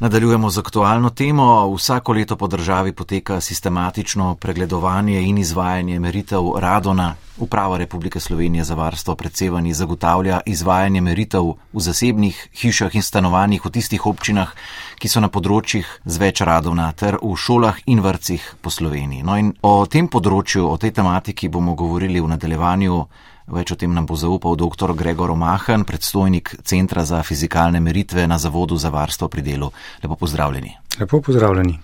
Nadaljujemo z aktualno temo. Vsako leto po državi poteka sistematično pregledovanje in izvajanje meritev Radona. Uprava Republike Slovenije za varstvo pred sevanji zagotavlja izvajanje meritev v zasebnih hišah in stanovanjih v tistih občinah, ki so na področjih z več Radona ter v šolah in vrcih po Sloveniji. No in o tem področju, o tej tematiki bomo govorili v nadaljevanju. Več o tem nam bo zaupal dr. Gregor Omahan, predstojnik Centra za fizikalne meritve na Zavodu za varstvo pri delu. Lepo pozdravljeni. Lepo pozdravljeni.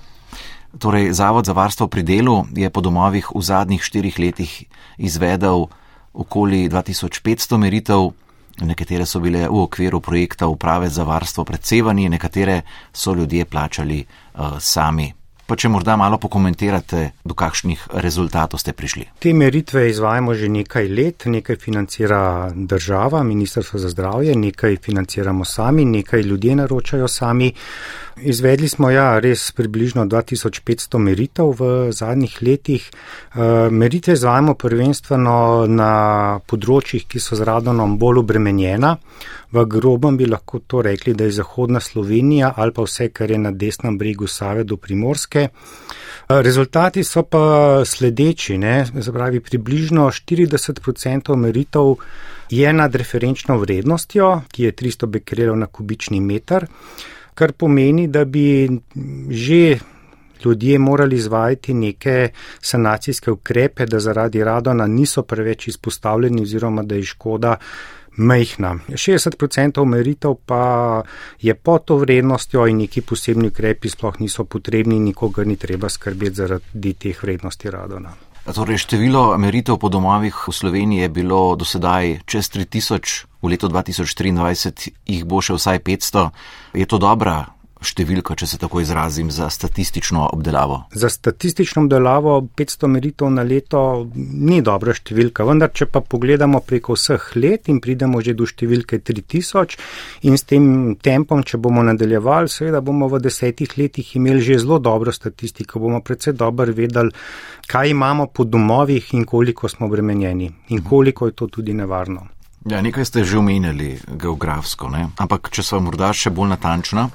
Torej, Zavod za varstvo pri delu je po domovih v zadnjih štirih letih izvedel okoli 2500 meritev. Nekatere so bile v okviru projekta Uprave za varstvo pred sevanji, nekatere so ljudje plačali uh, sami. Pa če morda malo pokomentirate, do kakšnih rezultatov ste prišli. Te meritve izvajamo že nekaj let, nekaj financira država, Ministrstvo za zdravje, nekaj financiramo sami, nekaj ljudje naročajo sami. Izvedli smo ja res približno 2500 meritev v zadnjih letih. Eh, meritve izvajamo prvenstveno na področjih, ki so z radonom bolj obremenjena. V grobem bi lahko to rekli, da je zahodna Slovenija ali pa vse, kar je na desnem bregu Save do Primorske. Eh, rezultati so pa sledeči, ne? Zapravi, približno 40% meritev je nad referenčno vrednostjo, ki je 300 bekrelov na kubični meter kar pomeni, da bi že ljudje morali izvajati neke sanacijske ukrepe, da zaradi radona niso preveč izpostavljeni oziroma da je škoda mehna. 60% meritev pa je pod to vrednostjo in neki posebni ukrepi sploh niso potrebni, nikogar ni treba skrbeti zaradi teh vrednosti radona. Torej, število meritev po domovih v Sloveniji je bilo do sedaj čez 3000, v letu 2023 jih bo še vsaj 500. Je to dobra številka, če se tako izrazim, za statistično obdelavo? Za statistično obdelavo 500 meritev na leto ni dobra številka, vendar če pa pogledamo preko vseh let in pridemo že do številke 3000 in s tem tempom, če bomo nadaljevali, seveda bomo v desetih letih imeli že zelo dobro statistiko, bomo predvsej dobro vedeli, kaj imamo po domovih in koliko smo obremenjeni in koliko je to tudi nevarno. Ja, nekaj ste že omenjali geografsko, ne? ampak če so morda še bolj natančna,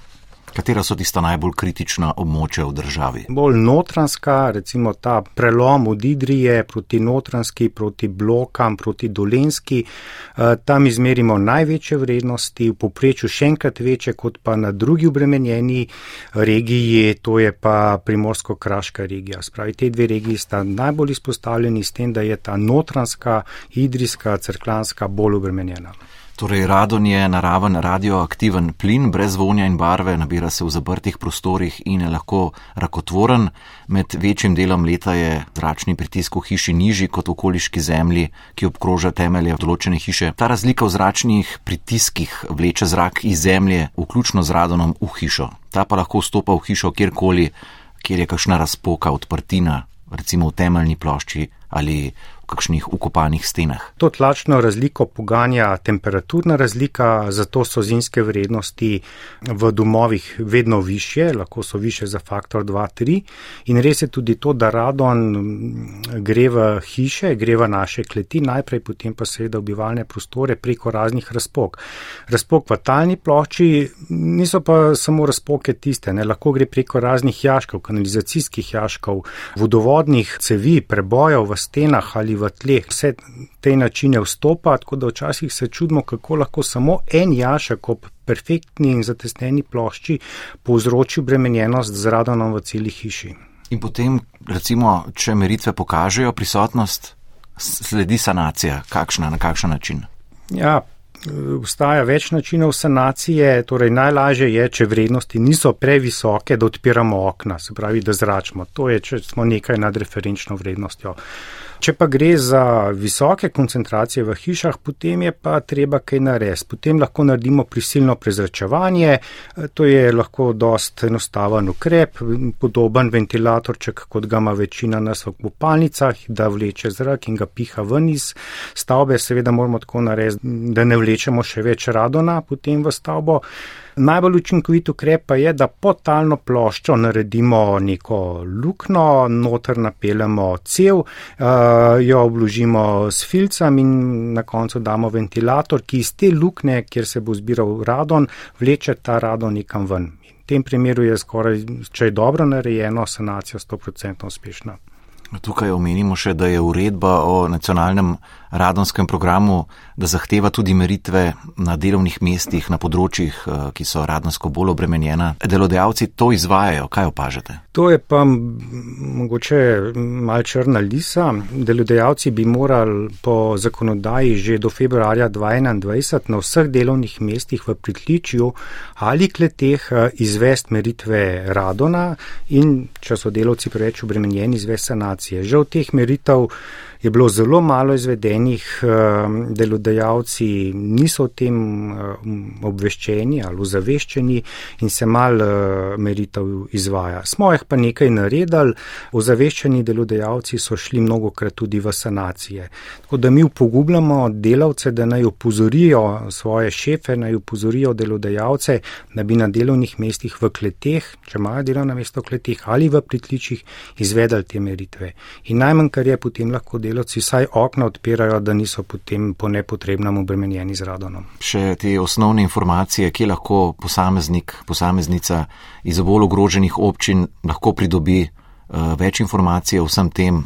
Katera so tista najbolj kritična območja v državi? Bolj notranska, recimo ta prelom od Idrije proti notranski, proti blokam, proti dolenski. Eh, tam izmerimo največje vrednosti, v poprečju še enkrat večje kot pa na drugi obremenjeni regiji, to je pa primorsko-kraška regija. Spravi, te dve regiji sta najbolj izpostavljeni s tem, da je ta notranska, idrijska, crklanska bolj obremenjena. Torej, radon je naraven radioaktiven plin, brez vonja in barve, nabira se v zaprtih prostorih in je lahko rakotvoren. Med večjim delom leta je zračni pritisk v hiši nižji kot v okoliški zemlji, ki obkroža temelje določene hiše. Ta razlika v zračnih pritiskih vleče zrak iz zemlje, vključno z radonom, v hišo. Ta pa lahko vstopa v hišo kjerkoli, kjer je kakšna razpoka, odprtina, recimo v temeljni plošči ali kakšnih ukopanih stenah. To tlačno razliko poganja temperaturna razlika, zato so zimske vrednosti v domovih vedno više, lahko so više za faktor 2-3. In res je tudi to, da radon gre v hiše, gre v naše kleti, najprej potem pa seveda v bivalne prostore preko raznih razpok. Razpok v talni plošči niso pa samo razpoke tiste, ne? lahko gre preko raznih jaškov, kanalizacijskih jaškov, vodovodnih cevi, prebojev v stenah ali v tleh, vse te načine vstopa, tako da včasih se čudimo, kako lahko samo en jašek ob perfektni in zatesneni plošči povzroči bremenjenost z radonom v celi hiši. In potem, recimo, če meritve pokažejo prisotnost, sledi sanacija, kakšna, na kakšen način? Ja. Vstaja več načinov sanacije, torej najlažje je, če vrednosti niso previsoke, da odpiramo okna, se pravi, da zračimo. To je, če smo nekaj nad referenčno vrednostjo. Če pa gre za visoke koncentracije v hišah, potem je pa treba kaj narediti. Potem lahko naredimo prisilno prezračevanje, to je lahko dost enostaven ukrep, podoben ventilatorček, kot ga ima večina nas v kopalnicah, da vleče zrak in ga piha ven iz stavbe. Seveda moramo tako narediti, da ne vlečemo še več radona potem v stavbo. Najbolj učinkovit ukrep pa je, da pod talno ploščo naredimo neko lukno, noter napeljemo cev, uh, jo obložimo s filcem in na koncu damo ventilator, ki iz te lukne, kjer se bo zbiral radon, vleče ta radon nekam ven. tem primeru je skoraj, če je dobro narejeno, sanacija 100% uspešna. Tukaj omenimo še, da je uredba o nacionalnem radonskem programu, da zahteva tudi meritve na delovnih mestih, na področjih, eh, ki so radonsko bolj obremenjena. Delodajalci to izvajajo, kaj opažate? To je pa mogoče mal črna lisa. Delodajalci bi morali po zakonodaji že do februarja 2021 na vseh delovnih mestih v pritličju ali kleteh eh, izvest meritve radona in, če so delovci preveč obremenjeni, izvest sanacijo informacije. Žal teh meritev je bilo zelo malo izvedenih, ehm, delodajalci niso o tem ehm, obveščeni ali ozaveščeni in se mal eh, meritev izvaja. Smo jih pa nekaj naredili, ozaveščeni delodajalci so šli mnogo krat tudi v sanacije. Tako da mi upogubljamo delavce, da naj upozorijo svoje šefe, naj upozorijo delodajalce, da bi na delovnih mestih v kleteh, če imajo delovna mesta v kleteh ali v pritličjih, izvedali te meritve. In najmanj, kar je potem lahko delati, delavci vsaj okna odpirajo, da niso potem po nepotrebnem obremenjeni z radonom. Še te osnovne informacije, ki lahko posameznik, posameznica iz bolj ogroženih občin lahko pridobi uh, več informacij o vsem tem.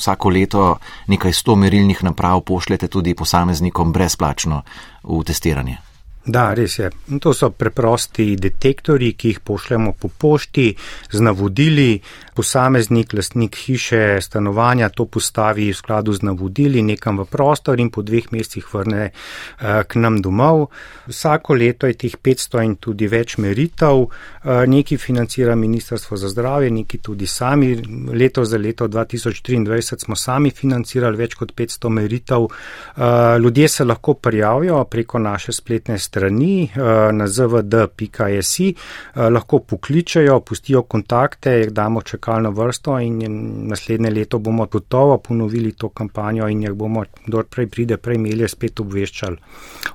Vsako leto nekaj sto merilnih naprav pošljete tudi posameznikom brezplačno v testiranje. Da, res je. To so preprosti detektori, ki jih pošljemo po pošti z navodili. Posameznik, lastnik hiše, stanovanja to postavi v skladu z navodili nekam v prostor in po dveh mesecih vrne eh, k nam domov. Vsako leto je teh 500 in tudi več meritev. Eh, neki financira Ministrstvo za zdravje, neki tudi sami. Leto za leto 2023 smo sami financirali več kot 500 meritev. Eh, ljudje se lahko prijavijo preko naše spletne strani strani eh, na zvd.si, eh, lahko pokličajo, pustijo kontakte, jih damo čakalno vrsto in naslednje leto bomo gotovo ponovili to kampanjo in jih bomo, kdor prej pride, prej imeli spet obveščali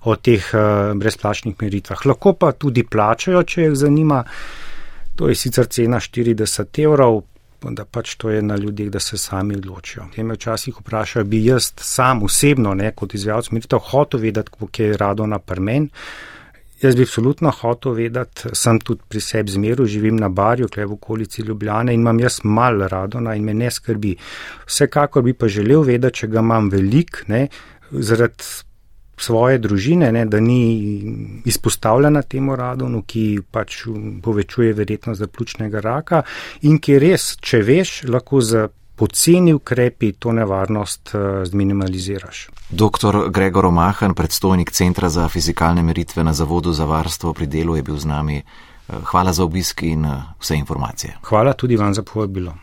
o teh eh, brezplačnih meritvah. Lahko pa tudi plačajo, če jih zanima. To je sicer cena 40 evrov, da pač to je na ljudeh, da se sami odločijo. Te me včasih vprašajo, bi jaz sam osebno, ne, kot izvajalec meritev, hotel vedeti, kako je rado na prmen. Jaz bi absolutno hotel vedeti, sem tudi pri sebi zmeru, živim na barju, kle v okolici Ljubljane in imam jaz mal radona in me ne skrbi. Vsekakor bi pa želel vedeti, če ga imam velik, ne, zaradi svoje družine, ne, da ni izpostavljena temu radonu, ki pač povečuje verjetnost za pljučnega raka in ki res, če veš, lahko za poceni ukrepi to nevarnost uh, zminimaliziraš. Dr. Gregor Omahan, predstojnik Centra za fizikalne meritve na Zavodu za varstvo pri delu, je bil z nami. Eh, hvala za obisk in eh, vse informacije. Hvala tudi vam za povabilo.